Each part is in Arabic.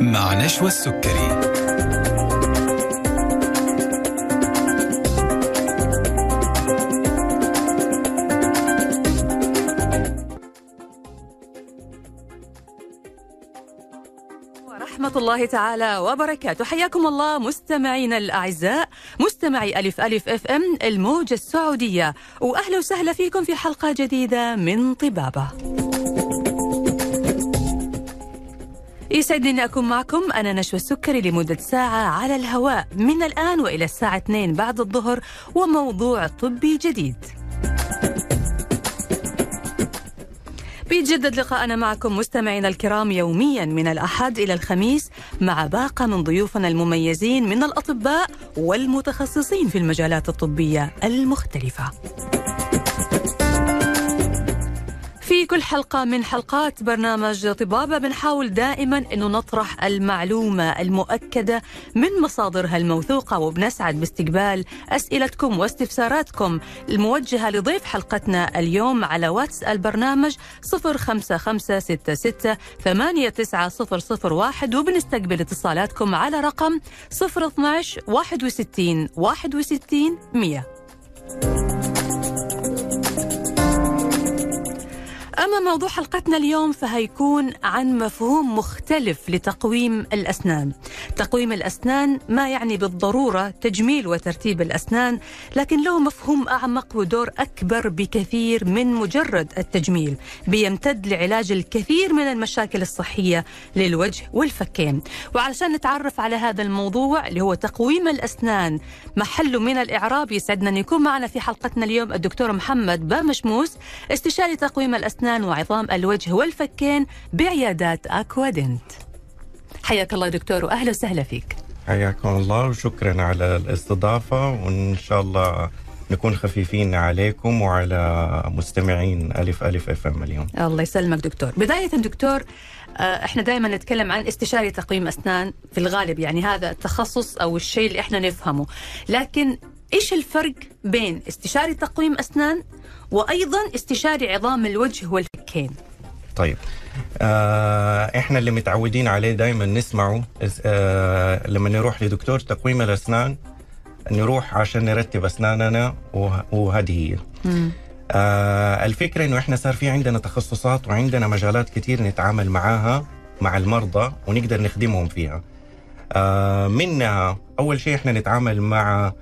مع نشوى السكري. ورحمة الله تعالى وبركاته. حياكم الله مستمعينا الأعزاء مستمعي ألف ألف أف أم الموجة السعودية. وأهلا وسهلا فيكم في حلقة جديدة من طبابة. يسعدني أن أكون معكم. أنا نشوى السكري لمدة ساعة على الهواء. من الآن وإلى الساعة 2 بعد الظهر وموضوع طبي جديد. بيتجدد لقاءنا معكم مستمعينا الكرام يوميا من الأحد إلى الخميس مع باقة من ضيوفنا المميزين من الأطباء والمتخصصين في المجالات الطبية المختلفة. في كل حلقة من حلقات برنامج طبابة بنحاول دائما أنه نطرح المعلومة المؤكدة من مصادرها الموثوقة وبنسعد باستقبال أسئلتكم واستفساراتكم. الموجهة لضيف حلقتنا اليوم على واتس البرنامج 05566 89001 وبنستقبل اتصالاتكم على رقم 012 61 61 100 أما موضوع حلقتنا اليوم فهيكون عن مفهوم مختلف لتقويم الأسنان. تقويم الأسنان ما يعني بالضرورة تجميل وترتيب الأسنان لكن له مفهوم أعمق ودور أكبر بكثير من مجرد التجميل بيمتد لعلاج الكثير من المشاكل الصحية للوجه والفكين. وعلشان نتعرف على هذا الموضوع اللي هو تقويم الأسنان محله من الإعراب يسعدنا أن يكون معنا في حلقتنا اليوم الدكتور محمد بامشموس استشاري تقويم الأسنان وعظام الوجه والفكين بعيادات أكوادنت حياك الله دكتور وأهلا وسهلا فيك. حياكم الله وشكرا على الاستضافة وإن شاء الله نكون خفيفين عليكم وعلى مستمعين ألف ألف أف إم اليوم. الله يسلمك دكتور. بداية دكتور آه، إحنا دائما نتكلم عن استشاري تقويم أسنان في الغالب يعني هذا التخصص أو الشيء اللي إحنا نفهمه. لكن إيش الفرق بين استشاري تقويم أسنان وأيضا استشاري عظام الوجه والفكين. طيب. آه إحنا اللي متعودين عليه دائما نسمعه. آه لما نروح لدكتور تقويم الأسنان نروح عشان نرتب أسناننا وه- وهذه هي. آه الفكرة إنه إحنا صار في عندنا تخصصات وعندنا مجالات كتير نتعامل معاها مع المرضى ونقدر نخدمهم فيها. آه منها أول شيء إحنا نتعامل مع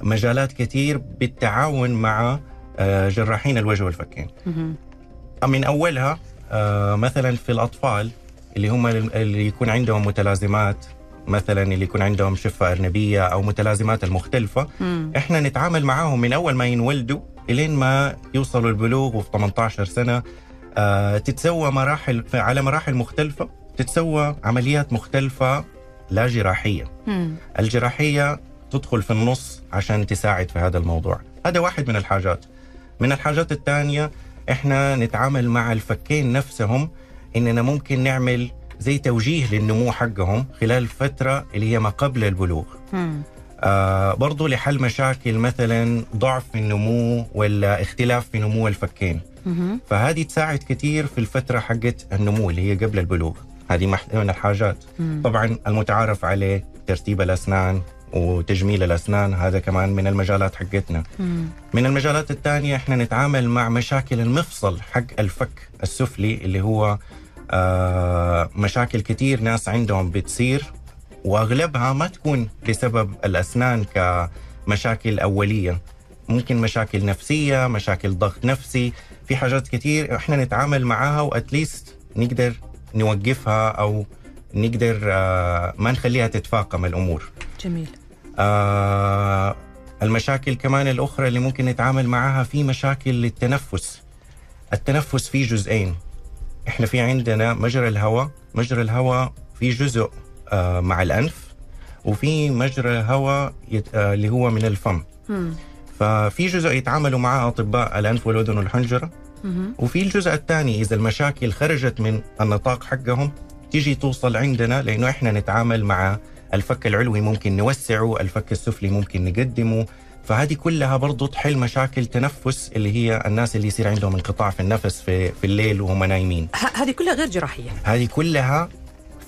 مجالات كتير بالتعاون مع جراحين الوجه والفكين. من أولها آه، مثلا في الأطفال اللي هم اللي يكون عندهم متلازمات مثلا اللي يكون عندهم شفة أرنبية أو متلازمات المختلفة إحنا نتعامل معاهم من أول ما ينولدوا إلين ما يوصلوا البلوغ وفي 18 سنة. آه، تتسوى مراحل على مراحل مختلفة تتسوى عمليات مختلفة لا جراحية. مم. الجراحية تدخل في النص عشان تساعد في هذا الموضوع. هذا واحد من الحاجات. من الحاجات الثانية إحنا نتعامل مع الفكين نفسهم إننا ممكن نعمل زي توجيه للنمو حقهم خلال الفترة اللي هي ما قبل البلوغ مم. آه برضو لحل مشاكل مثلا ضعف في النمو ولا اختلاف في نمو الفكين مهم. فهذه تساعد كثير في الفترة حقت النمو اللي هي قبل البلوغ هذه من الحاجات مم. طبعا المتعارف عليه ترتيب الأسنان وتجميل الأسنان هذا كمان من المجالات حقتنا. مم. من المجالات الثانية إحنا نتعامل مع مشاكل المفصل حق الفك السفلي اللي هو آه مشاكل كتير ناس عندهم بتصير وأغلبها ما تكون بسبب الأسنان كمشاكل أولية. ممكن مشاكل نفسية مشاكل ضغط نفسي في حاجات كتير إحنا نتعامل معاها واتليست نقدر نوقفها أو نقدر آه ما نخليها تتفاقم الأمور. جميل. آه المشاكل كمان الأخرى اللي ممكن نتعامل معها في مشاكل للتنفس التنفس فيه جزئين إحنا في عندنا مجرى الهواء مجرى الهواء في جزء آه مع الأنف وفي مجرى هواء يت- آه اللي هو من الفم. ففي جزء يتعاملوا معاه أطباء الأنف والأذن والحنجرة. وفي الجزء الثاني إذا المشاكل خرجت من النطاق حقهم تيجي توصل عندنا لأنه إحنا نتعامل مع الفك العلوي ممكن نوسعه الفك السفلي ممكن نقدمه فهذه كلها برضو تحل مشاكل تنفس اللي هي الناس اللي يصير عندهم انقطاع في النفس في, في الليل وهم نايمين هذه كلها غير جراحية هذه كلها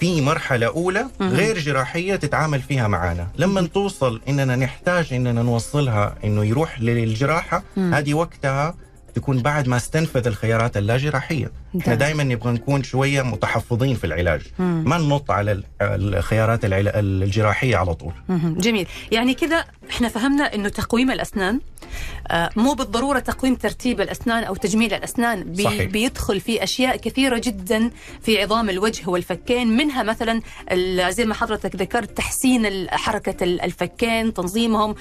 في مرحلة أولى. غير جراحية تتعامل فيها معنا لما توصل إننا نحتاج إننا نوصلها إنه يروح للجراحة. هذه وقتها تكون بعد ما استنفذ الخيارات اللا جراحية إحنا. دائما نبغى نكون شوية متحفظين في العلاج مم. ما ننط على ال- الخيارات الجراحية على طول مهم. جميل يعني كذا إحنا فهمنا إنه تقويم الأسنان آه، مو بالضرورة تقويم ترتيب الأسنان أو تجميل الأسنان. بي صحيح. بيدخل في أشياء كثيرة جدا في عظام الوجه والفكين منها مثلا زي ما حضرتك ذكرت تحسين حركة ال- الفكين تنظيمهم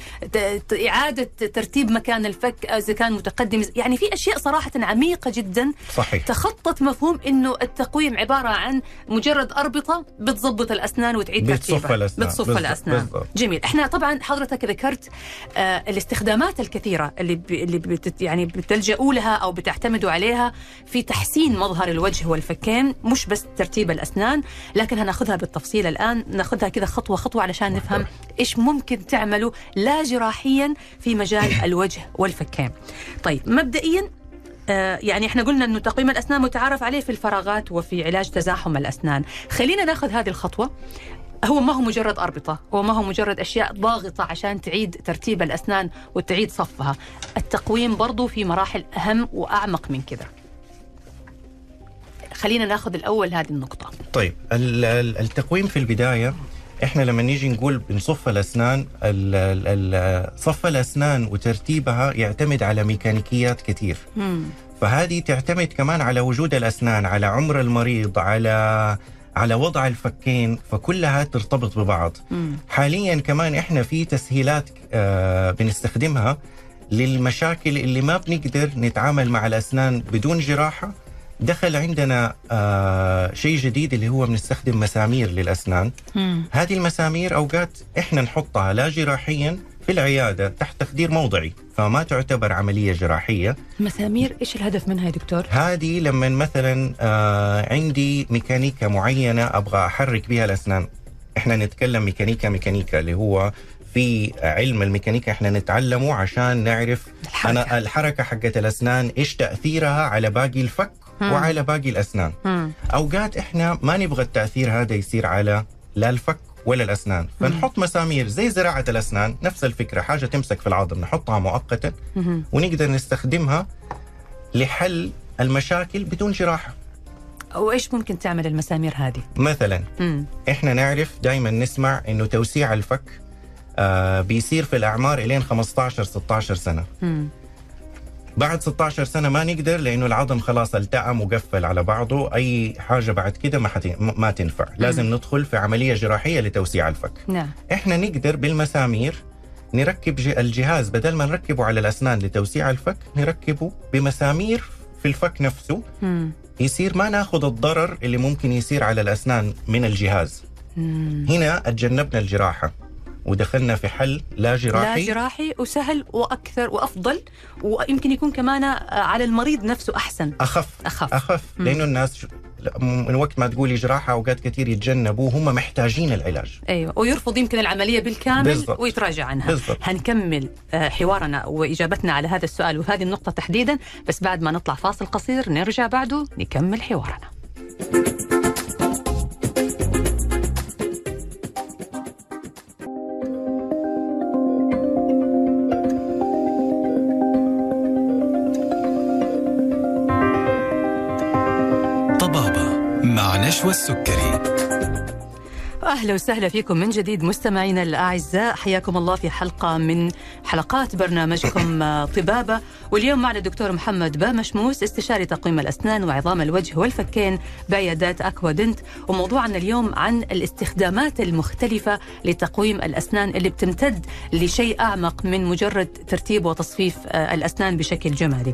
إعادة ترتيب مكان الفك إذا كان متقدم. يعني في أشياء صراحة عميقة جدا. صحيح. تخطت مفهوم إنه التقويم عبارة عن مجرد أربطة بتضبط الأسنان وتعيد بتصف ترتيبها. بتصف بالضبط- الأسنان. بالضبط. جميل. إحنا طبعا حضرتك ذكرت آه الاستخدامات الكثيرة اللي ب... اللي بتت... يعني بتلجؤوا لها أو بتعتمدوا عليها في تحسين مظهر الوجه والفكين مش بس ترتيب الأسنان لكن هناخذها بالتفصيل الآن ناخذها كذا خطوة خطوة علشان نفهم إيش ممكن تعملوا لا جراحيا في مجال الوجه والفكين. طيب مبدئيا آه، يعني إحنا قلنا إنه تقويم الأسنان متعارف عليه في الفراغات وفي علاج تزاحم الأسنان. خلينا ناخذ هذه الخطوة. هو ما هو مجرد أربطة هو ما هو مجرد أشياء ضاغطة عشان تعيد ترتيب الأسنان وتعيد صفها. التقويم برضو في مراحل أهم وأعمق من كذا. خلينا ناخذ الأول هذه النقطة. طيب ال- ال- التقويم في البداية إحنا لما نيجي نقول بنصف الأسنان ال- ال- ال- صف الأسنان وترتيبها يعتمد على ميكانيكيات كثير. مم. فهذه تعتمد كمان على وجود الأسنان على عمر المريض على على وضع الفكين فكلها ترتبط ببعض مم. حاليا كمان إحنا في تسهيلات آه بنستخدمها للمشاكل اللي ما بنقدر نتعامل مع الأسنان بدون جراحة دخل عندنا آه شيء جديد اللي هو بنستخدم مسامير للأسنان مم. هذه المسامير أوقات إحنا نحطها لا جراحيا في العيادة تحت تخدير موضعي فما تعتبر عملية جراحية مسامير إيش الهدف منها يا دكتور؟ هذه لما مثلا آه عندي ميكانيكا معينة أبغى أحرك بها الأسنان إحنا نتكلم ميكانيكا ميكانيكا اللي هو في علم الميكانيكا إحنا نتعلمه عشان نعرف الحركة. أنا الحركة حقت الأسنان إيش تأثيرها على باقي الفك مم. وعلى باقي الأسنان مم. أوقات إحنا ما نبغى التأثير هذا يصير على لا الفك ولا الأسنان فنحط مسامير زي زراعة الأسنان نفس الفكرة حاجة تمسك في العظم نحطها مؤقتا. ونقدر نستخدمها لحل المشاكل بدون جراحة وإيش ممكن تعمل المسامير هذه؟ مثلا مم. إحنا نعرف دائما نسمع إنه توسيع الفك آه بيصير في الأعمار إلين 15 16 سنة مم. بعد 16 سنة ما نقدر لأنه العظم خلاص التئم وقفل على بعضه. أي حاجة بعد كده ما, حت... ما تنفع. لازم ندخل في عملية جراحية لتوسيع الفك. نعم. إحنا نقدر بالمسامير نركب الجهاز بدل ما نركبه على الأسنان لتوسيع الفك نركبه بمسامير في الفك نفسه. مم. يصير ما ناخذ الضرر اللي ممكن يصير على الأسنان من الجهاز. مم. هنا تجنبنا الجراحة. ودخلنا في حل لا لا جراحي جراحي وسهل وأكثر وأفضل ويمكن يكون كمان على المريض نفسه أحسن. أخف. أخف. أخف. لأنه الناس من وقت ما تقولي جراحة أوقات كثير يتجنبوا هم محتاجين العلاج. أيوه. ويرفض يمكن العملية بالكامل بالضبط. ويتراجع عنها. بالضبط. هنكمل آه، حوارنا وإجابتنا على هذا السؤال وهذه النقطة تحديدا بس بعد ما نطلع فاصل قصير نرجع بعده نكمل حوارنا. طبابة مع نشوى السكري أهلا وسهلا فيكم من جديد مستمعينا الأعزاء. حياكم الله في حلقة من حلقات برنامجكم آه، طبابة. واليوم معنا الدكتور محمد بامشموس استشاري تقويم الأسنان وعظام الوجه والفكين بعيادات اكوادنت وموضوعنا اليوم عن الاستخدامات المختلفة لتقويم الأسنان اللي بتمتد لشيء أعمق من مجرد ترتيب وتصفيف آه، الأسنان بشكل جمالي.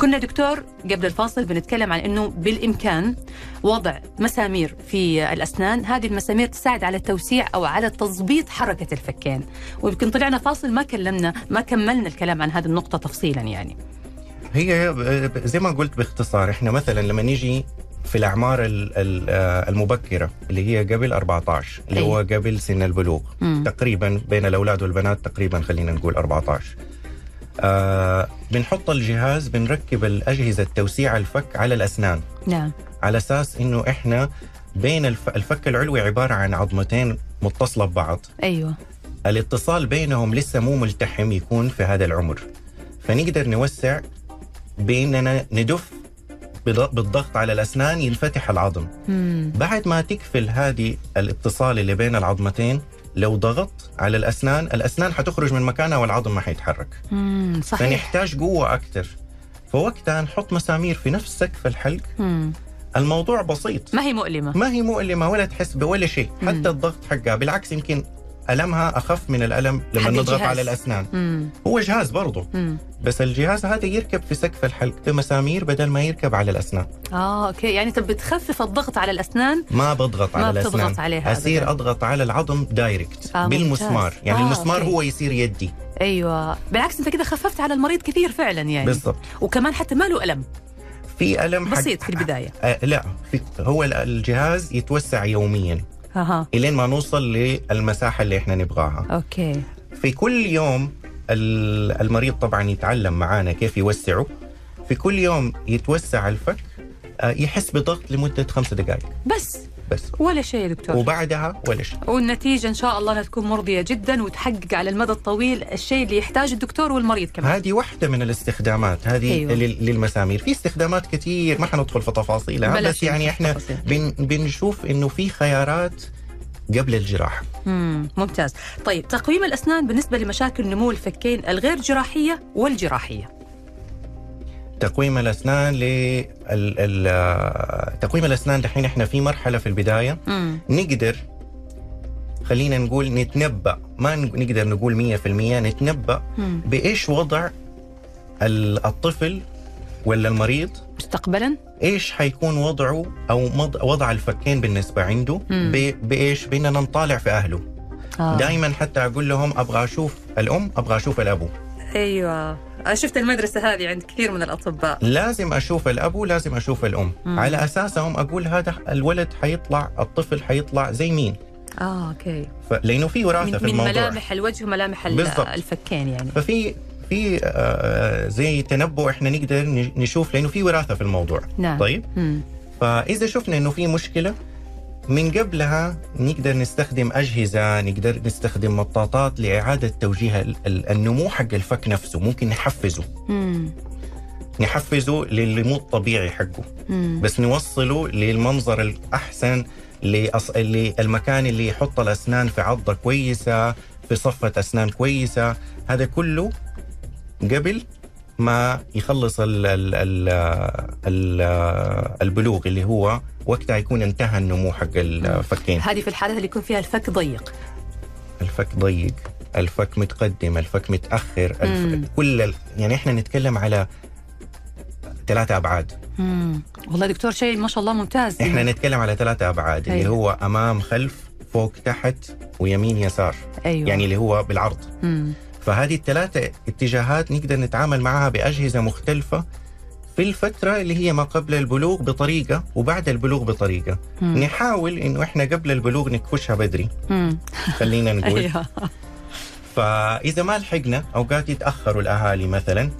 كنا دكتور قبل الفاصل بنتكلم عن إنه بالإمكان وضع مسامير في الأسنان، هذه المسامير تساعد على توسيع أو على تظبيط حركة الفكين، ويمكن طلعنا فاصل ما كلمنا ما كملنا الكلام عن هذه النقطة تفصيلا يعني. هي ب- زي ما قلت باختصار إحنا مثلا لما نيجي في الأعمار ال- ال- آه، المبكرة اللي هي قبل 14 اللي أي. هو قبل سن البلوغ مم. تقريبا بين الأولاد والبنات تقريبا خلينا نقول 14 آه بنحط الجهاز بنركب الأجهزة توسيع الفك على الأسنان نعم على أساس إنه إحنا بين الف... الفك العلوي عبارة عن عظمتين متصلة ببعض أيوه الاتصال بينهم لسه مو ملتحم يكون في هذا العمر. فنقدر نوسع بأننا ندف بالضغط على الأسنان ينفتح العظم. مم. بعد ما تقفل هذه الاتصال اللي بين العظمتين لو ضغطت على الأسنان الأسنان حتخرج من مكانها والعظم ما حيتحرك. مم. صحيح. فنحتاج قوة أكثر. فوقتها نحط مسامير في نفس سقف الحلق. مم. الموضوع بسيط. ما هي مؤلمة؟ ما هي مؤلمة ولا تحس بولا شيء. حتى الضغط حقها. بالعكس يمكن ألمها أخف من الألم لما حق نضغط الجهاز. على الأسنان. مم. هو جهاز برضه. مم. بس الجهاز هذا يركب في سقف الحلق بمسامير بدل ما يركب على الأسنان. آه أوكي. يعني انت بتخفف الضغط على الأسنان؟ ما بضغط ما على بتضغط الأسنان. عليها أصير أبداً. أضغط على العظم direct آه، بالمسمار. ممتاز. يعني آه، المسمار أوكي. هو يصير يدي. أيوه. بالعكس أنت كده خففت على المريض كثير فعلا يعني. بالضبط. وكمان حتى ما له ألم. في ألم حق- بسيط في البداية. آه لا في هو ال- الجهاز يتوسع يوميا. أها. إلين ما نوصل للمساحة اللي إحنا نبغاها. أوكي. في كل يوم ال- المريض طبعا يتعلم معانا كيف يوسعه. في كل يوم يتوسع الفك آه، يحس بضغط لمدة خمسة دقائق بس. بس. ولا شيء يا دكتور. وبعدها ولا شيء. والنتيجة إن شاء الله تكون مرضية جدا وتحقق على المدى الطويل الشيء اللي يحتاجه الدكتور والمريض كمان. هذه واحدة من الاستخدامات. هذه أيوة. للمسامير. في استخدامات كثير ما حندخل في تفاصيلها بس يعني إحنا. بن بنشوف إنه في خيارات قبل الجراحة. مم. ممتاز. طيب تقويم الأسنان بالنسبة لمشاكل نمو الفكين الغير جراحية والجراحية. تقويم الأسنان ل. تقويم الأسنان دحين إحنا في مرحلة في البداية مم. نقدر خلينا نقول نتنبأ ما نقدر نقول 100% نتنبأ مم. بإيش وضع ال- الطفل ولا المريض مستقبلا إيش حيكون وضعه أو وضع الفكين بالنسبة عنده بإيش؟ بإننا نطالع في أهله آه. دائما حتى أقول لهم أبغى أشوف الأم أبغى أشوف الأبو أنا شفت المدرسة هذه عند كثير من الأطباء. لازم أشوف الابو لازم أشوف الأم. مم. على اساسهم أقول هذا الولد حيطلع الطفل حيطلع زي مين. آه أوكي. ف... لأنه في وراثة من, في من الموضوع. ملامح الوجه وملامح ال- بالضبط. الفكين يعني. ففي في آه، زي تنبؤ إحنا نقدر نشوف لأنه في وراثة في الموضوع. نعم. طيب؟ مم. فإذا شفنا إنه في مشكلة من قبلها نقدر نستخدم أجهزة نقدر نستخدم مطاطات لإعادة توجيه ال- ال- النمو حق الفك نفسه ممكن نحفزه مم. نحفزه للي مو الطبيعي حقه مم. بس نوصله للمنظر الأحسن لأص... للمكان اللي يحط الأسنان في عضة كويسة في صفة أسنان كويسة هذا كله قبل ما يخلص ال ال ال ال البلوغ اللي هو وقتها يكون انتهى النمو حق الفكين هذه في الحالات اللي يكون فيها الفك ضيق الفك ضيق الفك متقدم الفك متأخر مم. الف... كل ال... يعني إحنا نتكلم على ثلاثة أبعاد مم. والله دكتور شيء ما شاء الله ممتاز إحنا نتكلم على ثلاثة أبعاد اللي أيوة. هو أمام خلف فوق تحت ويمين يسار أيوة. يعني اللي هو بالعرض مم. فهذه الثلاثة اتجاهات نقدر نتعامل معها بأجهزة مختلفة في الفترة اللي هي ما قبل البلوغ بطريقة وبعد البلوغ بطريقة مم. نحاول إنه إحنا قبل البلوغ نكفشها بدري مم. خلينا نقول أيوة. فإذا ما لحقنا أوقات يتأخروا الأهالي مثلا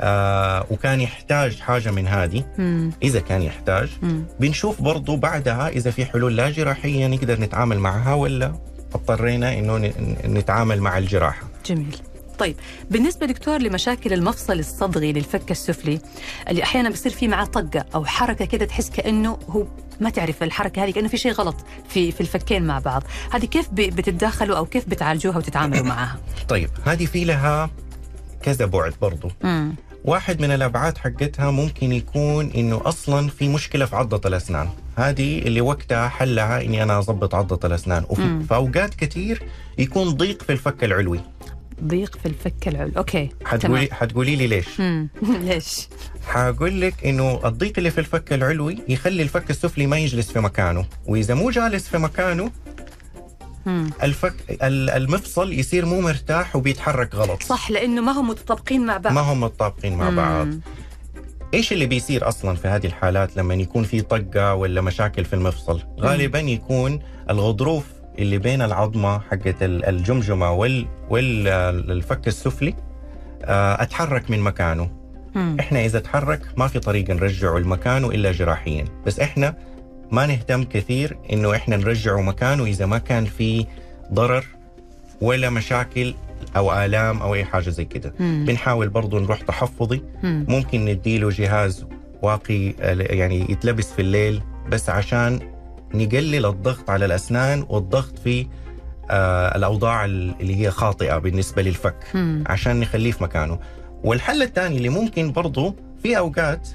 آه وكان يحتاج حاجة من هذه مم. إذا كان يحتاج مم. بنشوف برضو بعدها إذا في حلول لا جراحية نقدر نتعامل معها ولا اضطرينا إنه نتعامل مع الجراحة جميل. طيب بالنسبة دكتور لمشاكل المفصل الصدغي للفك السفلي اللي أحيانا بيصير فيه معاه طقة أو حركة كده تحس كأنه هو ما تعرف الحركة هذه كأنه في شيء غلط في في الفكين مع بعض. هذه كيف بتتداخلوا أو كيف بتعالجوها وتتعاملوا معها؟ طيب هذه في لها كذا بعد برضو. مم. واحد من الأبعاد حقتها ممكن يكون إنه أصلا في مشكلة في عضة الأسنان. هذه اللي وقتها حلها إني أنا أضبط عضة الأسنان. وفي اوقات كثير يكون ضيق في الفك العلوي. ضيق في الفك العلوي أوكي حتقولي حتقولي لي ليش. ليش حقول لك إنه الضيق اللي في الفك العلوي يخلي الفك السفلي ما يجلس في مكانه وإذا مو جالس في مكانه. الفك ال- المفصل يصير مو مرتاح وبيتحرك غلط صح لأنه ما هم متطابقين مع بعض ما هم متطابقين مع بعض. إيش اللي بيصير أصلا في هذه الحالات لما يكون في طقة ولا مشاكل في المفصل؟ غالبا يكون الغضروف اللي بين العظمة حقت ال- الجمجمة وال والفك السفلي آه، أتحرك من مكانه مم. إحنا إذا تحرك ما في طريقه نرجعه لمكانه إلا جراحيا بس إحنا ما نهتم كثير إنه إحنا نرجعه مكانه إذا ما كان في ضرر ولا مشاكل أو آلام أو أي حاجة زي كده. بنحاول برضه نروح تحفظي مم. ممكن نديله جهاز واقي آه، يعني يتلبس في الليل بس عشان نقلل الضغط على الأسنان والضغط في آه الأوضاع اللي هي خاطئة بالنسبة للفك. عشان نخليه في مكانه والحل الثاني اللي ممكن برضه في أوقات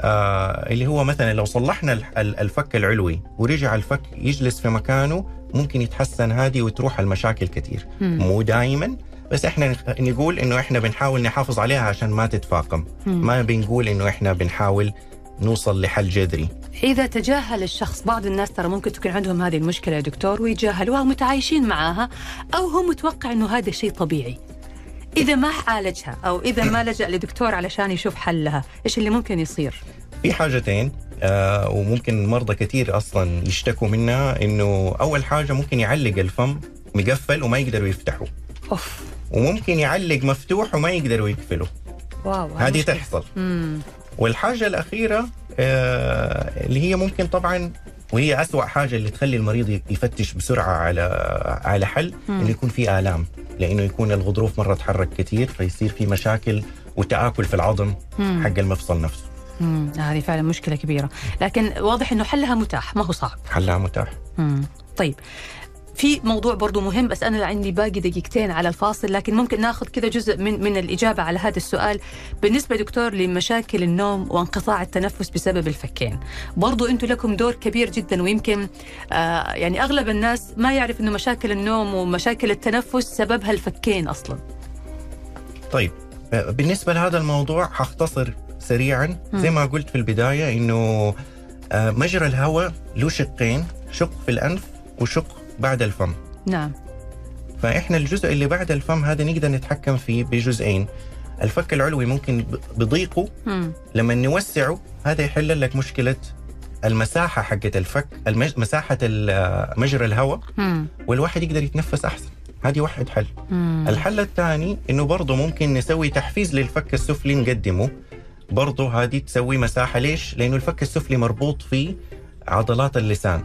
آه اللي هو مثلا لو صلحنا ال- ال- الفك العلوي ورجع الفك يجلس في مكانه ممكن يتحسن هذه وتروح المشاكل كثير. مو دائما بس إحنا نقول إنه إحنا بنحاول نحافظ عليها عشان ما تتفاقم. ما بنقول إنه إحنا بنحاول نوصل لحل جذري إذا تجاهل الشخص بعض الناس ترى ممكن تكون عندهم هذه المشكلة يا دكتور ويتجاهلوها ومتعايشين معاها أو هو متوقع أنه هذا شيء طبيعي إذا ما عالجها أو إذا ما لجأ لدكتور علشان يشوف حلها إيش اللي ممكن يصير؟ في حاجتين آه وممكن مرضى كثير أصلا يشتكوا منها إنه أول حاجة ممكن يعلق الفم مقفل وما يقدروا يفتحوا أوف وممكن يعلق مفتوح وما يقدروا يقفلوا واو هذه. تحصل مم. والحاجة الأخيرة آه، اللي هي ممكن طبعا وهي أسوأ حاجة اللي تخلي المريض يفتش بسرعة على على حل. إنه يكون في آلام لأنه يكون الغضروف مرة تحرك كثير فيصير في مشاكل وتآكل في العظم. حق المفصل نفسه مم. هذه فعلا مشكلة كبيرة لكن واضح أنه حلها متاح ما هو صعب حلها متاح مم. طيب في موضوع برضو مهم بس أنا عندي باقي دقيقتين على الفاصل لكن ممكن ناخذ كذا جزء من من الإجابة على هذا السؤال. بالنسبة دكتور لمشاكل النوم وانقطاع التنفس بسبب الفكين. برضو أنتم لكم دور كبير جدا ويمكن آه يعني أغلب الناس ما يعرف أنه مشاكل النوم ومشاكل التنفس سببها الفكين أصلا. طيب آه، بالنسبة لهذا الموضوع حختصر سريعا. زي ما قلت في البداية إنه آه، مجرى الهواء له شقين شق في الأنف وشق بعد الفم. نعم. فإحنا الجزء اللي بعد الفم هذا نقدر نتحكم فيه بجزئين. الفك العلوي ممكن بضيقه. مم. لما نوسعه هذا يحل لك مشكلة المساحة حقت الفك المج... مساحة مجرى الهواء. والواحد يقدر يتنفس أحسن. هذه واحد حل. مم. الحل الثاني إنه برضه ممكن نسوي تحفيز للفك السفلي نقدمه. برضه هذه تسوي مساحة ليش؟ لأنه الفك السفلي مربوط في عضلات اللسان.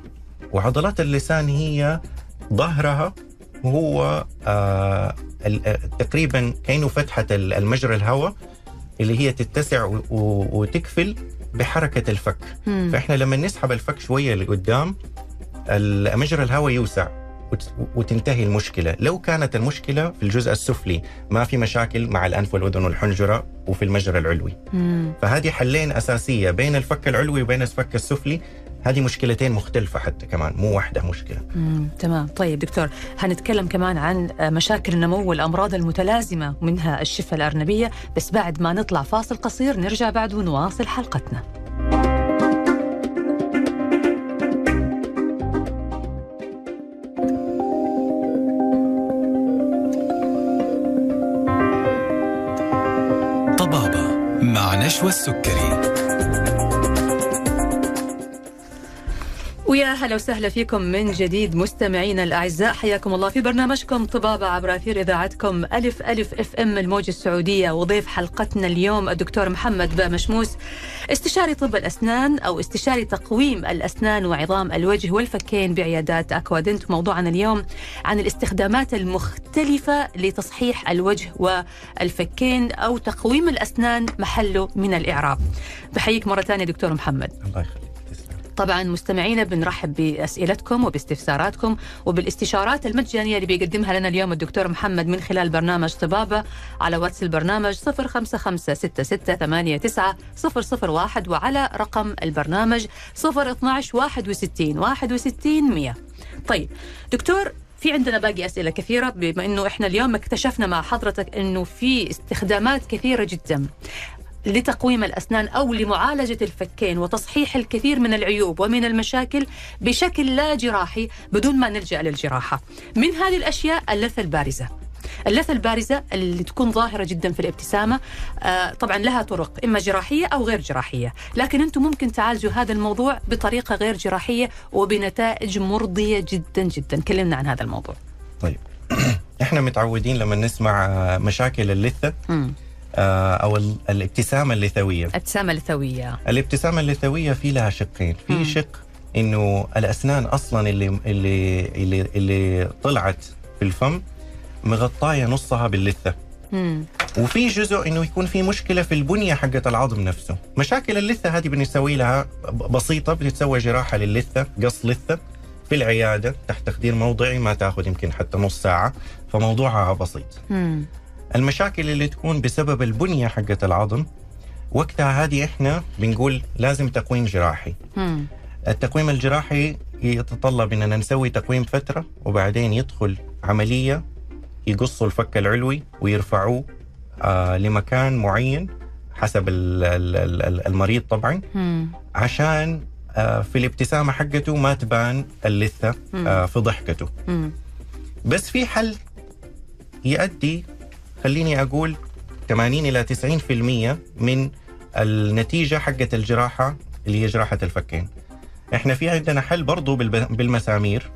وعضلات اللسان هي ظهرها هو آه آه، تقريبا كأنه فتحة ال- المجرى الهواء اللي هي تتسع وتكفل بحركة الفك مم. فإحنا لما نسحب الفك شوية لقدام مجرى الهواء يوسع وت- وتنتهي المشكلة، لو كانت المشكلة في الجزء السفلي ما في مشاكل مع الأنف والأذن والحنجرة وفي المجرى العلوي، مم. فهذه حلين أساسية بين الفك العلوي وبين الفك السفلي، هذه مشكلتين مختلفة حتى كمان مو واحدة مشكلة. مم، تمام. طيب دكتور هنتكلم كمان عن مشاكل النمو والأمراض المتلازمة منها الشفة الأرنبية بس بعد ما نطلع فاصل قصير نرجع بعد ونواصل حلقتنا. طبابة مع نشوى السكري. ويا هلا وسهلا فيكم من جديد مستمعينا الأعزاء. حياكم الله في برنامجكم طبابة عبر أثير إذاعتكم ألف ألف FM الموجه السعودية. وضيف حلقتنا اليوم الدكتور محمد با مشموس استشاري طب الأسنان أو استشاري تقويم الأسنان وعظام الوجه والفكين بعيادات أكوادنت. موضوعنا اليوم عن الاستخدامات المختلفة لتصحيح الوجه والفكين أو تقويم الأسنان محله من الإعراب. بحييك مرة ثانية دكتور محمد. الله يخليك. طبعا مستمعينا بنرحب بأسئلتكم وباستفساراتكم وبالاستشارات المجانية اللي بيقدمها لنا اليوم الدكتور محمد من خلال برنامج طبابة على واتس البرنامج 0556689001 وعلى رقم البرنامج 012 61 61 100 طيب دكتور في عندنا باقي أسئلة كثيرة بما إنه إحنا اليوم اكتشفنا مع حضرتك إنه في استخدامات كثيرة جدا. لتقويم الأسنان أو لمعالجة الفكين وتصحيح الكثير من العيوب ومن المشاكل بشكل لا جراحي بدون ما نلجأ للجراحة. من هذه الأشياء اللثة البارزة. اللثة البارزة اللي تكون ظاهرة جدا في الابتسامة آه طبعا لها طرق إما جراحية أو غير جراحية، لكن أنتم ممكن تعالجوا هذا الموضوع بطريقة غير جراحية وبنتائج مرضية جدا جدا، كلمنا عن هذا الموضوع. طيب إحنا متعودين لما نسمع مشاكل اللثة مم. آه، أو ال- الابتسامة اللثوية. ابتسامه لثويه الابتسامة اللثوية في لها شقين. في شق إنه الأسنان أصلا اللي اللي اللي, اللي طلعت في الفم مغطاية نصها باللثة. مم. وفي جزء إنه يكون في مشكلة في البنية حقت العظم نفسه. مشاكل اللثة هذه بنسوي لها بسيطة بتتسوى جراحة للثه قص لثة في العيادة تحت تخدير موضعي ما تاخذ يمكن حتى نص ساعة. فموضوعها بسيط. مم. المشاكل اللي تكون بسبب البنية حقت العظم وقتها هذه إحنا بنقول لازم تقويم جراحي مم. التقويم الجراحي يتطلب إننا نسوي تقويم فترة وبعدين يدخل عملية يقصوا الفك العلوي ويرفعوه آه لمكان معين حسب ال- ال- ال- المريض طبعا مم. عشان آه في الابتسامة حقته ما تبان اللثة آه في ضحكته مم. بس في حل يؤدي خليني أقول 80 إلى 90% من النتيجة حقت الجراحة اللي هي جراحة الفكين. إحنا في عندنا حل برضو بالب- بالمسامير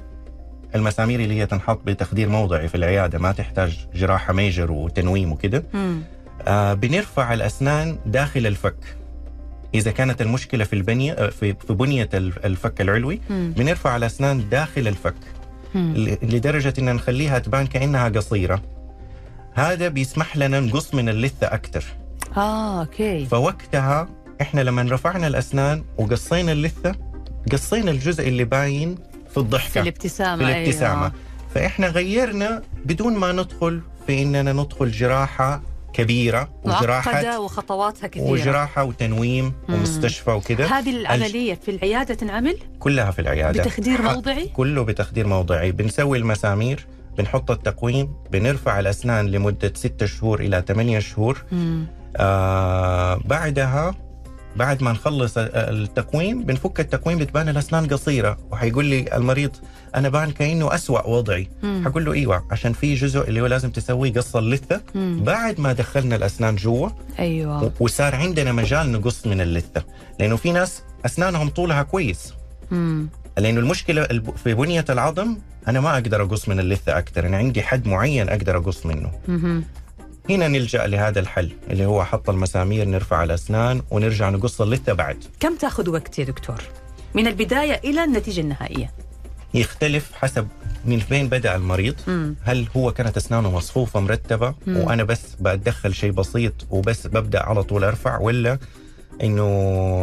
المسامير اللي هي تنحط بتخدير موضعي في العيادة ما تحتاج جراحة ميجر وتنويم وكده. آه بنرفع الأسنان داخل الفك إذا كانت المشكلة في البنية آه، في في بنية الف- الفك العلوي مم. بنرفع الأسنان داخل الفك مم. ل- لدرجة أن نخليها تبان كأنها قصيرة هذا بيسمح لنا نقص من اللثة أكثر آه أوكي. فوقتها إحنا لما رفعنا الأسنان وقصينا اللثة قصينا الجزء اللي باين في في الضحكة الابتسامة في الابتسامة. أيوة. فإحنا غيرنا بدون ما ندخل في إننا ندخل جراحة كبيرة معقدة وجراحة وخطواتها كثيرة. وجراحة وتنويم مم. ومستشفى وكده هذه العملية في العيادة تنعمل؟ كلها في العيادة. بتخدير موضعي؟ كله بتخدير موضعي. بنسوي المسامير بنحط التقويم بنرفع الأسنان لمدة ستة شهور إلى ثمانية شهور مم. آه بعدها بعد ما نخلص ال- التقويم بنفك التقويم بتبان الأسنان قصيرة وحيقول لي المريض أنا بان كأنه أسوأ وضعي مم. حقول له إيوه عشان في جزء اللي هو لازم تسويه قص اللثة مم. بعد ما دخلنا الأسنان جوا أيوه وصار عندنا مجال نقص من اللثة لأنه في ناس أسنانهم طولها كويس مم. لأنه المشكلة في بنية العظم أنا ما أقدر أقص من اللثة أكثر. أنا عندي حد معين أقدر أقص منه. هنا نلجأ لهذا الحل اللي هو حط المسامير نرفع الأسنان ونرجع نقص اللثة بعد. كم تأخذ وقت يا دكتور؟ من البداية إلى النتيجة النهائية. يختلف حسب من فين بدأ المريض. مم. هل هو كانت أسنانه مصفوفة مرتبة؟ مم. وأنا بس بتدخل شيء بسيط وبس ببدأ على طول أرفع ولا إنه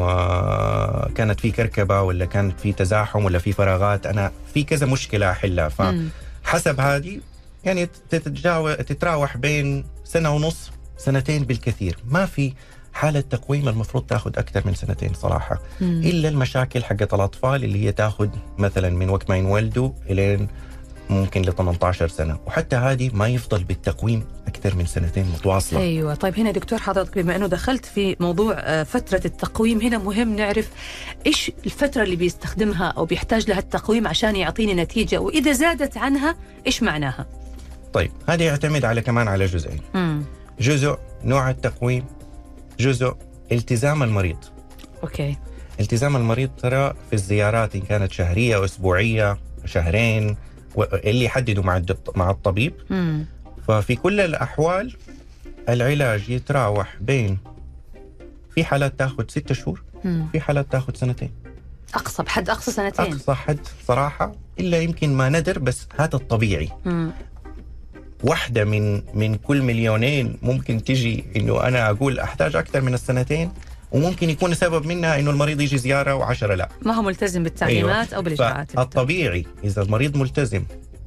آه، كانت في كركبة ولا كانت في تزاحم ولا في فراغات أنا في كذا مشكلة أحلها ف مم. حسب هذه يعني تتراوح بين سنة ونص سنتين بالكثير ما في حالة تقويم المفروض تاخذ أكثر من سنتين صراحة مم. إلا المشاكل حقت الأطفال اللي هي تاخذ مثلا من وقت ما ينولدوا إلين ممكن ل 18 سنة وحتى هذه ما يفضل بالتقويم أكثر من سنتين متواصلة. أيوه طيب هنا دكتور حضرتك بما إنه دخلت في موضوع آه، فترة التقويم هنا مهم نعرف إيش الفترة اللي بيستخدمها أو بيحتاج لها التقويم عشان يعطيني نتيجة وإذا زادت عنها إيش معناها؟ طيب هذا يعتمد على كمان على جزئين. امم جزء نوع التقويم جزء التزام المريض. أوكي. التزام المريض ترى في الزيارات إن كانت شهرية أسبوعية شهرين اللي يحددوا مع مع الطبيب. امم ففي كل الأحوال العلاج يتراوح بين في حالات تاخذ ستة شهور مم. في حالات تاخذ سنتين. أقصى بحد أقصى سنتين. أقصى حد صراحة إلا يمكن ما ندر بس هذا الطبيعي. مم. واحدة من من كل مليونين ممكن تجي إنه أنا أقول أحتاج أكثر من السنتين وممكن يكون السبب منها إنه المريض يجي زيارة وعشرة لا. ما هو ملتزم بالتعليمات أو بالإجراءات فالطبيعي إذا المريض ملتزم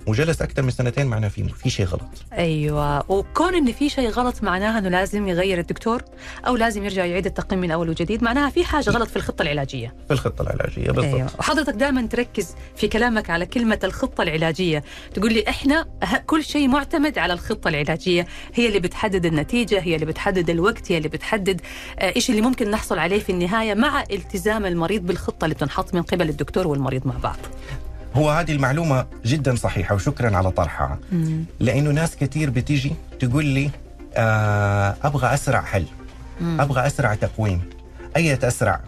وجلس أكثر من سنتين معناه في في شيء غلط. أيوه. وكون إن في شيء غلط معناها إنه لازم يغير الدكتور أو لازم يرجع يعيد التقييم من أول وجديد معناها في حاجة غلط في الخطة العلاجية. في الخطة العلاجية بالضبط. أيوه. وحضرتك دائما تركز في كلامك على كلمة الخطة العلاجية. تقول لي إحنا كل شيء معتمد على الخطة العلاجية. هي اللي بتحدد النتيجة هي اللي بتحدد الوقت هي اللي بتحدد آه، إيش اللي ممكن نحصل عليه في النهاية مع التزام المريض بالخطة اللي بتنحط من قبل الدكتور والمريض مع بعض. هو هذه المعلومة جدا صحيحة وشكرا على طرحها. لأنه ناس كثير بتيجي تقول لي آه أبغى أسرع حل. مم. أبغى أسرع تقويم. اية أسرع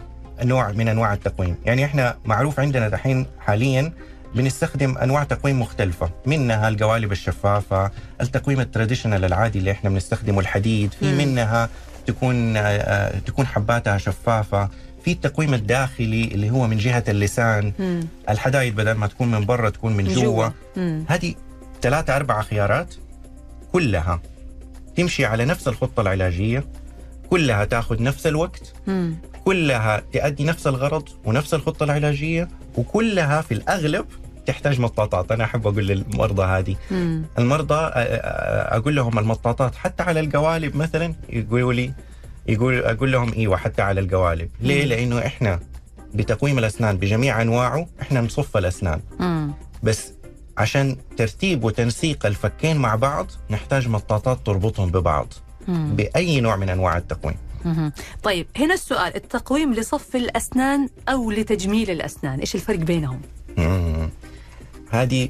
نوع من أنواع التقويم؟ يعني إحنا معروف عندنا دحين حاليا بنستخدم أنواع تقويم مختلفة منها القوالب الشفافة التقويم التراديشنال العادي اللي إحنا بنستخدمه الحديد في مم. منها تكون آه، آه، تكون حباتها شفافة. في التقويم الداخلي اللي هو من جهة اللسان مم. الحدايد بدل ما تكون من برا تكون من جوا. هذه ثلاثة أربعة خيارات كلها تمشي على نفس الخطة العلاجية كلها تاخذ نفس الوقت مم. كلها تؤدي نفس الغرض ونفس الخطة العلاجية وكلها في الأغلب تحتاج مطاطات أنا أحب أقول للمرضى هذه مم. المرضى أقول لهم المطاطات حتى على القوالب مثلا يقولوا لي يقول أقول لهم إيوه حتى على القوالب ليه؟ مم. لأنه إحنا بتقويم الأسنان بجميع أنواعه إحنا نصف الأسنان مم. بس عشان ترتيب وتنسيق الفكين مع بعض نحتاج مطاطات تربطهم ببعض مم. بأي نوع من أنواع التقويم. طيب هنا السؤال التقويم لصف الأسنان أو لتجميل الأسنان إيش الفرق بينهم؟ مم. هذه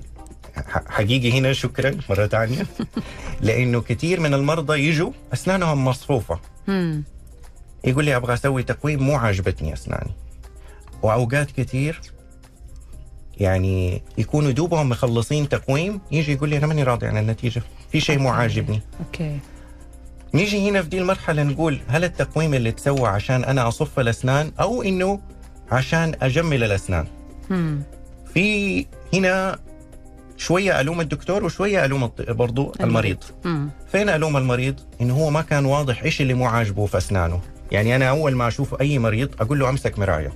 حقيقي هنا شكرا مرة ثانية. لأنه كثير من المرضى يجوا أسنانهم مصفوفة. مم. يقول لي أبغى أسوي تقويم مو عاجبتني أسناني. وأوقات كثير يعني يكونوا دوبهم مخلصين تقويم يجي يقول لي أنا ماني راضي عن النتيجة. في شيء مو. عاجبني. أوكي. نيجي هنا في دي المرحلة نقول هل التقويم اللي تسوى عشان أنا أصف الأسنان أو إنه عشان أجمل الأسنان؟ مم. في هنا شوية ألوم الدكتور وشوية ألوم الط- برضو المريض. مم. فين ألوم المريض؟ إنه هو ما كان واضح إيش اللي مو عاجبه في أسنانه. يعني أنا أول ما أشوف أي مريض أقول له أمسك مراية.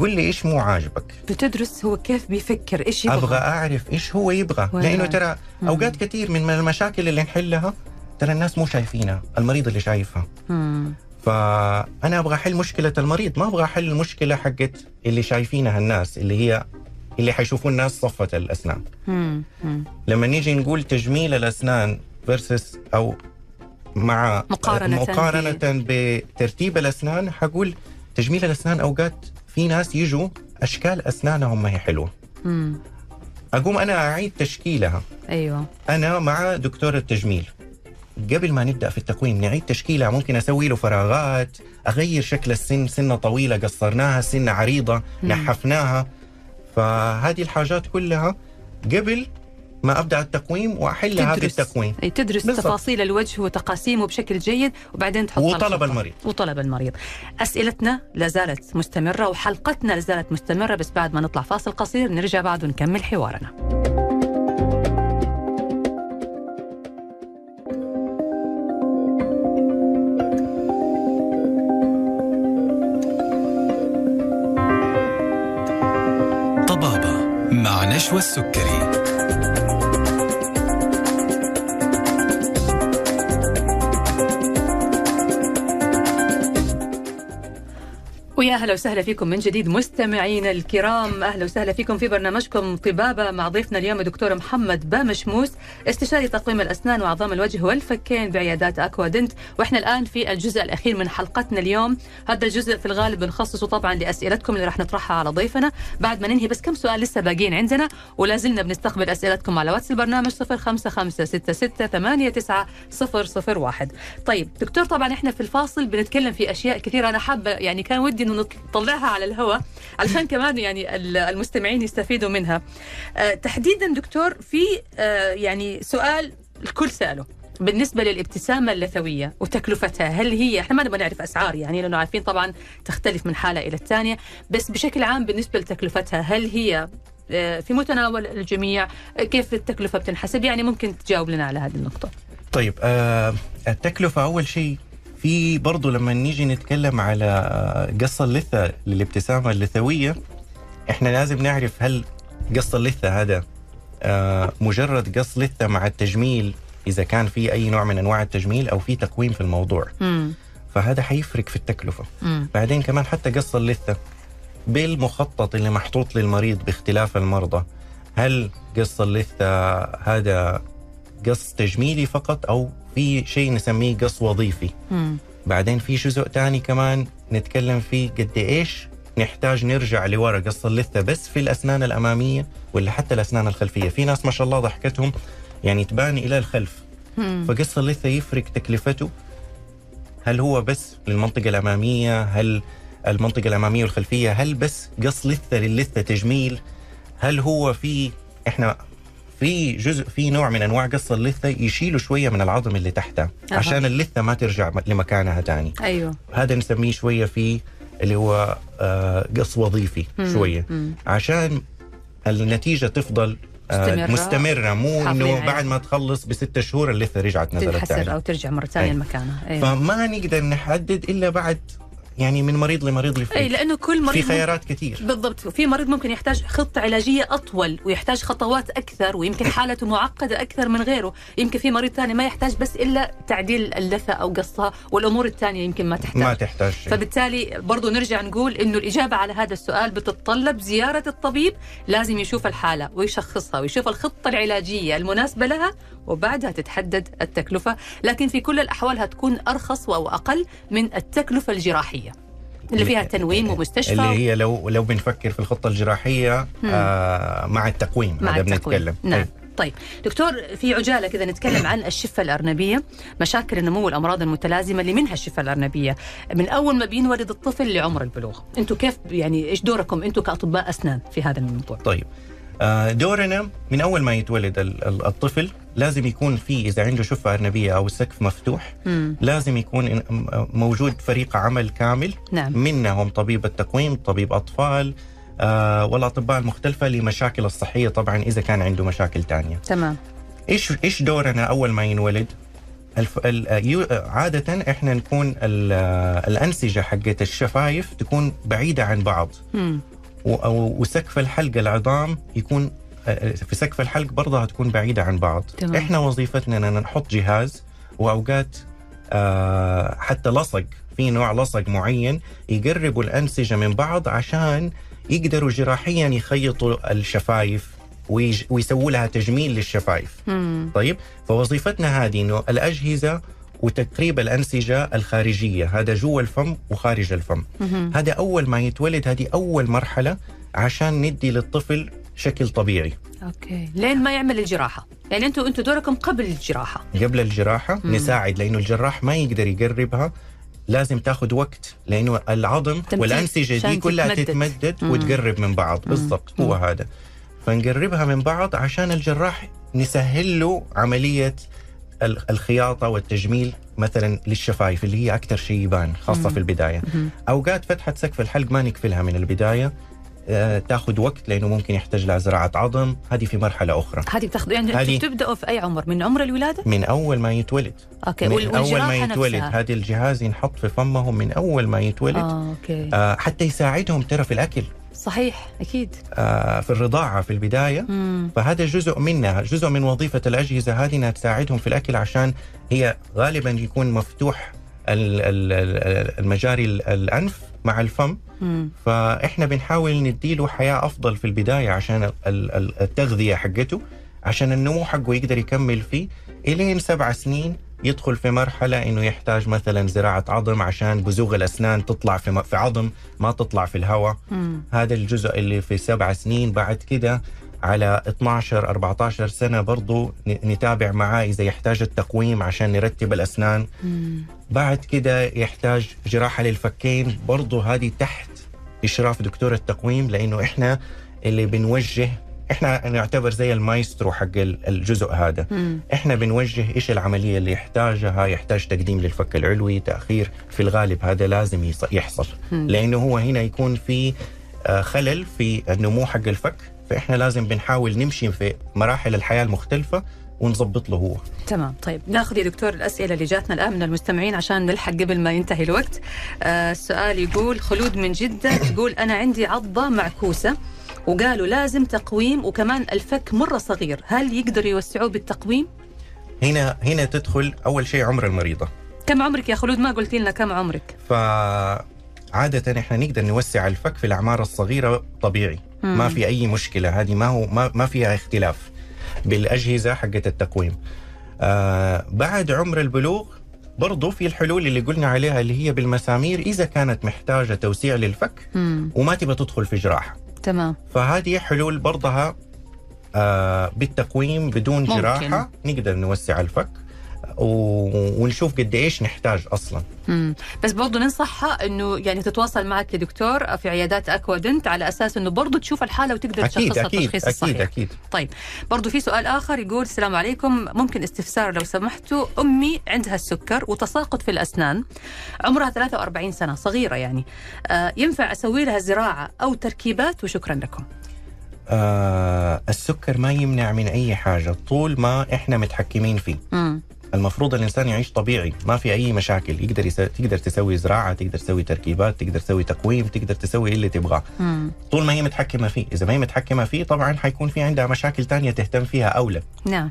قل لي إيش مو عاجبك. بتدرس هو كيف بيفكر إيش يبغى. أبغى أعرف إيش هو يبغى. لأنه رايح؟ ترى مم. أوقات كثير من المشاكل اللي نحلها ترى الناس مو شايفينها المريض اللي شايفها. مم. فأنا أبغى أحل مشكلة المريض ما أبغى أحل المشكلة حقت اللي شايفينها الناس اللي هي اللي حيشوفوا الناس صفة الأسنان. لما نيجي نقول تجميل الأسنان فيرسس أو مع مقارنة مقارنة بترتيب الأسنان حقول تجميل الأسنان أوقات في ناس يجوا أشكال أسنانهم ما هي حلوة. مم. أقوم أنا أعيد تشكيلها. أيوه. أنا مع دكتور التجميل. قبل ما نبدأ في التقويم نعيد تشكيلها. ممكن أسوي له فراغات أغير شكل السن سنة طويلة قصرناها سنة عريضة مم. نحفناها. فهذه الحاجات كلها قبل ما أبدأ التقويم واحلها تدرس. بالتقويم أي تدرس بالضبط. تفاصيل الوجه وتقاسيمه بشكل جيد وبعدين تحط وطلب المريض. وطلب المريض. أسئلتنا لا زالت مستمرة وحلقتنا لا زالت مستمرة بس بعد ما نطلع فاصل قصير نرجع بعد ونكمل حوارنا. مع نشوى ويا أهلا وسهلا فيكم من جديد مستمعينا الكرام. أهلا وسهلا فيكم في برنامجكم طبابة مع ضيفنا اليوم الدكتور محمد بامشموس استشاري تقويم الأسنان وعظام الوجه والفكين بعيادات اكوادنت وإحنا الآن في الجزء الأخير من حلقتنا اليوم. هذا الجزء في الغالب بنخصصه طبعا لأسئلتكم اللي راح نطرحها على ضيفنا. بعد ما ننهي بس كم سؤال لسه باقيين عندنا؟ ولا زلنا بنستقبل أسئلتكم على واتس البرنامج 0556689001 طيب دكتور طبعا إحنا في الفاصل بنتكلم في أشياء كثيرة. أنا حابة يعني كان ودي إنه نطلعها على الهواء علشان كمان يعني ال- المستمعين يستفيدوا منها. آه، تحديدا دكتور في آه، يعني سؤال الكل سأله بالنسبة للابتسامة اللثوية وتكلفتها. هل هي إحنا ما نبغى نعرف أسعار يعني لأنه عارفين طبعا تختلف من حالة إلى الثانية بس بشكل عام بالنسبة لتكلفتها هل هي آه، في متناول الجميع؟ كيف التكلفة بتنحسب؟ يعني ممكن تجاوب لنا على هذه النقطة. طيب التكلفة أول شيء في برضو لما نيجي نتكلم على قص اللثة للابتسامة اللثوية إحنا لازم نعرف هل قص اللثة هذا آه مجرد قص لثة مع التجميل إذا كان في أي نوع من أنواع التجميل أو في تقويم في الموضوع. امم فهذا حيفرق في التكلفة. امم بعدين كمان حتى قص اللثة بالمخطط اللي محطوط للمريض باختلاف المرضى هل قص اللثة هذا قص تجميلي فقط أو في شيء نسميه قص وظيفي. امم بعدين في جزء تاني كمان نتكلم فيه قد إيش نحتاج نرجع لورا قص اللثة بس في الأسنان الأمامية ولا حتى الأسنان الخلفية. في ناس ما شاء الله ضحكتهم يعني تبان إلى الخلف. فقص اللثة يفرق تكلفته. هل هو بس للمنطقة الأمامية؟ هل المنطقة الأمامية والخلفية؟ هل بس قص لثة للثة تجميل؟ هل هو في إحنا في جزء في نوع من أنواع قص اللثة يشيلوا شوية من العظم اللي تحتها أها. عشان اللثة ما ترجع لمكانها تاني أيوه هذا نسميه شوية في اللي هو آه، قص وظيفي مم. شوية مم. عشان النتيجة تفضل آه، مستمرة. مستمرة مو إنه عليها. بعد ما تخلص بست شهور اللثة رجعت نزلت تنحسر أو ترجع مرة ثانية أي. لمكانها أيوه فما نقدر نحدد إلا بعد يعني من مريض لمريض أي يفرق لأنه كل في مريض خيارات كثير. بالضبط. في مريض ممكن يحتاج خطة علاجية أطول ويحتاج خطوات أكثر ويمكن حالته معقدة أكثر من غيره. يمكن في مريض ثاني ما يحتاج بس إلا تعديل اللثة أو قصها والأمور الثانية يمكن ما تحتاج. ما تحتاج شيء. فبالتالي برضو نرجع نقول إنه الإجابة على هذا السؤال بتتطلب زيارة الطبيب. لازم يشوف الحالة ويشخصها ويشوف الخطة العلاجية المناسبة لها وبعدها تتحدد التكلفة لكن في كل الأحوال هتكون أرخص أو أقل من التكلفة الجراحية اللي فيها تنويم ومستشفى. اللي هي لو لو بنفكر في الخطة الجراحية آه مع التقويم مع هذا التقويم. بنتكلم. نعم. أي. طيب. دكتور في عجالة كذا نتكلم عن الشفة الأرنبية مشاكل النمو والأمراض المتلازمة اللي منها الشفة الأرنبية. من أول ما بينولد الطفل لعمر البلوغ. أنتم كيف يعني إيش دوركم أنتم كأطباء أسنان في هذا الموضوع؟ طيب. دورنا من أول ما يتولد ال- ال- الطفل لازم يكون في إذا عنده شفة أرنبية أو السقف مفتوح مم. لازم يكون م- موجود فريق عمل كامل. نعم. منهم طبيب التقويم طبيب أطفال آه والأطباء المختلفة لمشاكل الصحية. طبعا إذا كان عنده مشاكل تانية. تمام. إيش إيش دورنا أول ما ينولد؟ الف... ال... عادة إحنا نكون ال... الأنسجة حقت الشفايف تكون بعيدة عن بعض. مم. وسقف الحلق العظام يكون آه، في سقف الحلق برضه هتكون بعيدة عن بعض تمام. إحنا وظيفتنا ان نحط جهاز وأوقات آه حتى لصق في نوع لصق معين يقربوا الأنسجة من بعض عشان يقدروا جراحيا يخيطوا الشفايف. ويسووا لها تجميل للشفايف مم. طيب فوظيفتنا هذه إنه الأجهزة وتقريب الأنسجة الخارجية. هذا جوا الفم وخارج الفم. مهم. هذا أول ما يتولد هذه أول مرحلة عشان ندي للطفل شكل طبيعي. أوكي. لين ما يعمل الجراحة. يعني أنتم أنتم دوركم قبل الجراحة. قبل الجراحة مم. نساعد لأنه الجراح ما يقدر يقربها. لازم تاخذ وقت لأنه العظم والأنسجة دي كلها تتمدد. تتمدد. وتقرب من بعض. بالضبط هو هذا. فنقربها من بعض عشان الجراح نسهل له عملية الخياطة والتجميل مثلا للشفايف اللي هي أكثر شيء يبان خاصة مم. في البداية. مهم. أوقات فتحة سقف الحلق ما نقفلها من البداية. آه، تأخذ وقت لأنه ممكن يحتاج لها زراعة عظم. هذه في مرحلة أخرى. هذه بتاخذ يعني هذه- تبداوا في أي عمر؟ من عمر الولادة؟ من أول ما يتولد. أوكي من أول ما يتولد. هذا الجهاز ينحط في فمهم من أول ما يتولد. آه. أوكي. آه حتى يساعدهم ترى في الأكل. صحيح أكيد آه في الرضاعة في البداية مم. فهذا جزء منها جزء من وظيفة الأجهزة هذه إنها تساعدهم في الأكل عشان هي غالبا يكون مفتوح ال- ال- ال- المجاري ال- الأنف مع الفم مم. فإحنا بنحاول نديله حياة أفضل في البداية عشان ال- ال- التغذية حقته عشان النمو حقه يقدر يكمل فيه إلين سبع سنين يدخل في مرحلة إنه يحتاج مثلا زراعة عظم عشان بزوغ الأسنان تطلع في في عظم ما تطلع في الهواء. هذا الجزء اللي في سبع سنين بعد كده على 12 14 سنة برضو ن- نتابع معاه إذا يحتاج التقويم عشان نرتب الأسنان مم. بعد كده يحتاج جراحة للفكين برضو هذه تحت إشراف دكتور التقويم لأنه إحنا اللي بنوجه إحنا نعتبر زي المايسترو حق ال- الجزء هذا. مم. إحنا بنوجه إيش العملية اللي يحتاجها. يحتاج تقديم للفك العلوي تأخير. في الغالب هذا لازم يحصل. مم. لأنه هو هنا يكون في آه، خلل في النمو حق الفك. فإحنا لازم بنحاول نمشي في مراحل الحياة المختلفة ونظبط له هو. تمام. طيب ناخذ يا دكتور الأسئلة اللي جاتنا الآن من المستمعين عشان نلحق قبل ما ينتهي الوقت. آه السؤال يقول خلود من جدة تقول أنا عندي عضة معكوسة. وقالوا لازم تقويم وكمان الفك مرة صغير. هل يقدروا يوسعوه بالتقويم؟ هنا هنا تدخل أول شيء عمر المريضة. كم عمرك يا خلود؟ ما قلتي لنا كم عمرك. فعادة إحنا نقدر نوسع الفك في الأعمار الصغيرة طبيعي. مم. ما في أي مشكلة. هذه ما هو ما, ما فيها اختلاف بالأجهزة حقت التقويم. آه بعد عمر البلوغ برضو في الحلول اللي قلنا عليها اللي هي بالمسامير إذا كانت محتاجة توسيع للفك مم. وما تبى تدخل في جراحة. تمام. فهذه حلول برضها آه بالتقويم بدون ممكن. جراحة. نقدر نوسع الفك. ونشوف قد إيش نحتاج أصلا. مم. بس برضو ننصحها إنه يعني تتواصل معك لدكتور في عيادات اكوادنت على أساس إنه برضو تشوف الحالة وتقدر أكيد تشخصها أكيد التشخيص أكيد الصحيح أكيد. طيب برضو في سؤال آخر يقول السلام عليكم. ممكن استفسار لو سمحتوا. أمي عندها السكر وتساقط في الأسنان. عمرها 43 سنة صغيرة يعني. آه ينفع أسوي لها زراعة أو تركيبات؟ وشكرا لكم. آه السكر ما يمنع من أي حاجة طول ما إحنا متحكمين فيه. مم. المفروض الإنسان يعيش طبيعي ما في أي مشاكل. يقدر يس... تقدر تسوي زراعة تقدر تسوي تركيبات تقدر تسوي تقويم تقدر تسوي اللي تبغاه. طول ما هي متحكمة فيه. إذا ما هي متحكمة فيه طبعا حيكون في عندها مشاكل تانية تهتم فيها اولى نعم.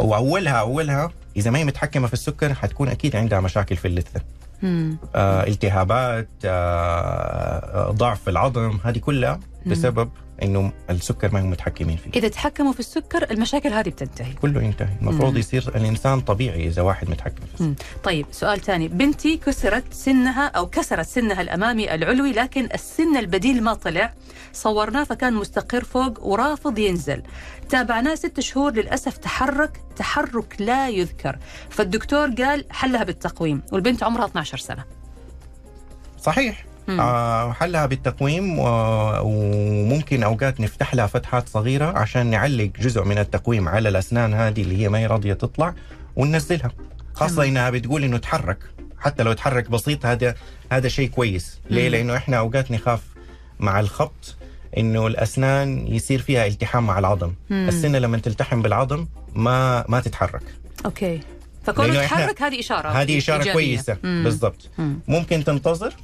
وأولها أولها إذا ما هي متحكمة في السكر حتكون أكيد عندها مشاكل في اللثة. آه التهابات آه آه، ضعف في العظم هذه كلها بسبب إنه السكر ما هم متحكمين فيه. إذا تحكموا في السكر المشاكل هذه بتنتهي. كله ينتهي. المفروض مم. يصير الإنسان طبيعي إذا واحد متحكم في السكر. مم. طيب سؤال ثاني. بنتي كسرت سنها أو كسرت سنها الأمامي العلوي لكن السن البديل ما طلع. صورناه فكان مستقر فوق ورافض ينزل. تابعناه ست شهور للأسف تحرك تحرك لا يذكر. فالدكتور قال حلها بالتقويم والبنت عمرها 12 سنة. صحيح. حلها بالتقويم. وممكن أوقات نفتح لها فتحات صغيرة عشان نعلق جزء من التقويم على الأسنان هذه اللي هي ما هي راضية تطلع وننزلها خاصة. إنها بتقول إنه تحرك حتى لو تحرك بسيط هذا هذا شيء كويس ليه. لأنه إحنا أوقات نخاف مع الخبط إنه الأسنان يصير فيها التحام مع العظم مم. السنة لما تلتحم بالعظم ما ما تتحرك أوكي فكونه تحرك هذه إشارة هذه إشارة إيجابية. كويسة. بالضبط مم. ممكن تنتظر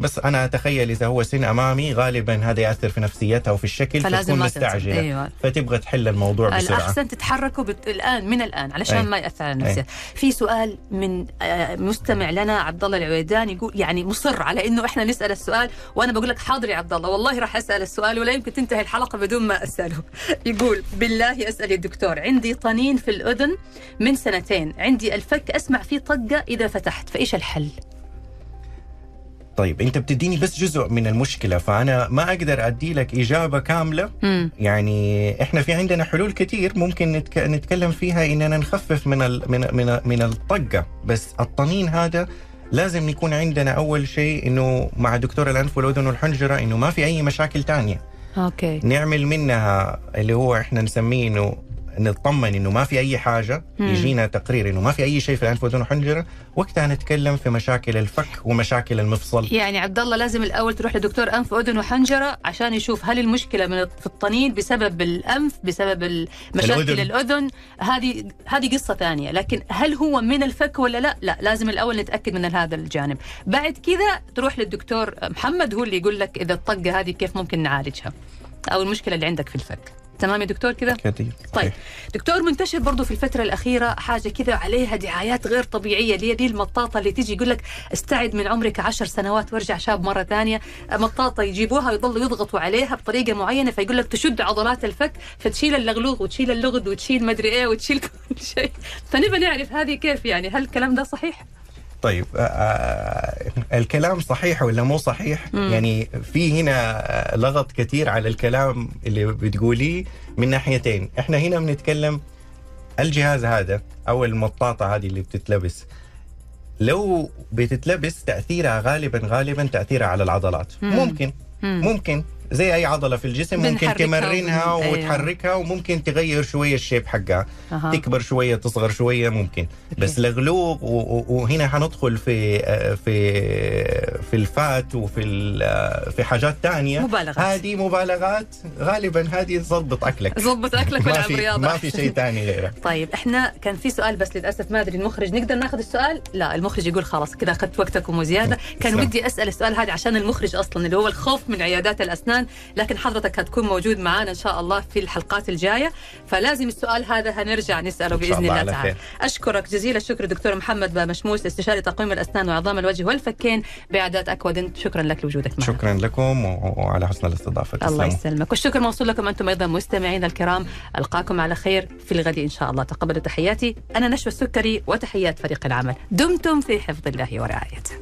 بس أنا أتخيل إذا هو سن أمامي غالبا هذا يأثر في نفسيتها وفي الشكل فلازم. مستعجلة أيوة. فتبغى تحل الموضوع بسرعة الأحسن تتحركوا بت... الآن من الآن علشان أي. ما يأثر على النفسية في سؤال من آه، مستمع لنا عبد الله العويدان يقول يعني مصر على إنه إحنا نسأل السؤال وأنا بقول لك حاضر يا عبد الله والله راح أسأل السؤال ولا يمكن تنتهي الحلقة بدون ما أسأله يقول بالله أسأل الدكتور عندي طنين في الأذن من سنتين عندي الفك أسمع فيه طقة إذا فتحت فإيش الحل؟ طيب انت بتديني بس جزء من المشكلة فأنا ما أقدر أدي لك إجابة كاملة. مم. يعني إحنا في عندنا حلول كتير ممكن نتك... نتكلم فيها إننا نخفف من ال... من من من الطقة. بس الطنين هذا لازم يكون عندنا أول شيء إنه مع دكتور الأنف والأذن والحنجرة إنه ما في أي مشاكل تانية. أوكي. نعمل منها اللي هو إحنا نسميه إنه نطمن إنه ما في أي حاجة مم. يجينا تقرير إنه ما في أي شيء في الأنف واذن وحنجره وقتها نتكلم في مشاكل الفك ومشاكل المفصل. يعني عبد الله لازم الأول تروح لدكتور أنف وأذن وحنجرة عشان يشوف هل المشكلة من في الطنين بسبب الأنف بسبب مشاكل الأذن. الأذن. هذه هذه قصة ثانية لكن هل هو من الفك ولا لا؟ لا لازم الأول نتأكد من هذا الجانب. بعد كذا تروح للدكتور محمد هو اللي يقول لك إذا الطقة هذه كيف ممكن نعالجها؟ أو المشكلة اللي عندك في الفك. تمام يا دكتور كذا؟ كثير طيب. دكتور منتشر برضو في الفترة الأخيرة حاجة كذا عليها دعايات غير طبيعية اللي هي دي المطاطة اللي تيجي يقول لك استعد من عمرك عشر سنوات وارجع شاب مرة ثانية. مطاطة يجيبوها ويضلوا يضغطوا عليها بطريقة معينة فيقول لك تشد عضلات الفك فتشيل اللغلوغ وتشيل اللغد وتشيل مدري إيه وتشيل كل شيء. فنبى نعرف هذه كيف يعني؟ هل الكلام ده صحيح؟ طيب آه، آه، الكلام صحيح ولا مو صحيح مم. يعني في هنا لغط كثير على الكلام اللي بتقوليه من ناحيتين إحنا هنا بنتكلم الجهاز هذا أو المطاطة هذه اللي بتتلبس لو بتتلبس تأثيرها غالبا غالبا تأثيرها على العضلات مم. ممكن مم. ممكن زي أي عضلة في الجسم ممكن تمرنها أيوة. وتحركها وممكن تغير شوية الشيب حقها أها. تكبر شوية تصغر شوية ممكن أوكي. بس و- وهنا حندخل في في في الفات وفي ال- في حاجات تانية مبالغات. هذه مبالغات غالبا هذه تظبط أكلك ظبط أكلك ما والعب في رياضة ما في شيء ثاني غيره طيب إحنا كان في سؤال بس للأسف ما أدري المخرج نقدر ناخذ السؤال؟ لا المخرج يقول خلاص كذا أخذت وقتكم وزيادة، كان سلام. ودي أسأل السؤال هذا عشان المخرج أصلا اللي هو الخوف من عيادات الأسنان، لكن حضرتك هتكون موجود معنا إن شاء الله في الحلقات الجاية، فلازم السؤال هذا هنرجع نسأله إن شاء بإذن الله الله تعالى. خير. أشكرك جزيل الشكر دكتور محمد بامشموس استشاري تقويم الأسنان وعظام الوجه والفكين بعيادات اكوادنت، شكرا لك لوجودك معنا. شكرا لكم وعلى حسن الاستضافة. الله. يسلمك. والشكر موصول لكم أنتم أيضا مستمعينا الكرام. ألقاكم على خير في الغد إن شاء الله. تقبلوا تحياتي. أنا نشوى السكري وتحيات فريق العمل. دمتم في حفظ الله ورعايته.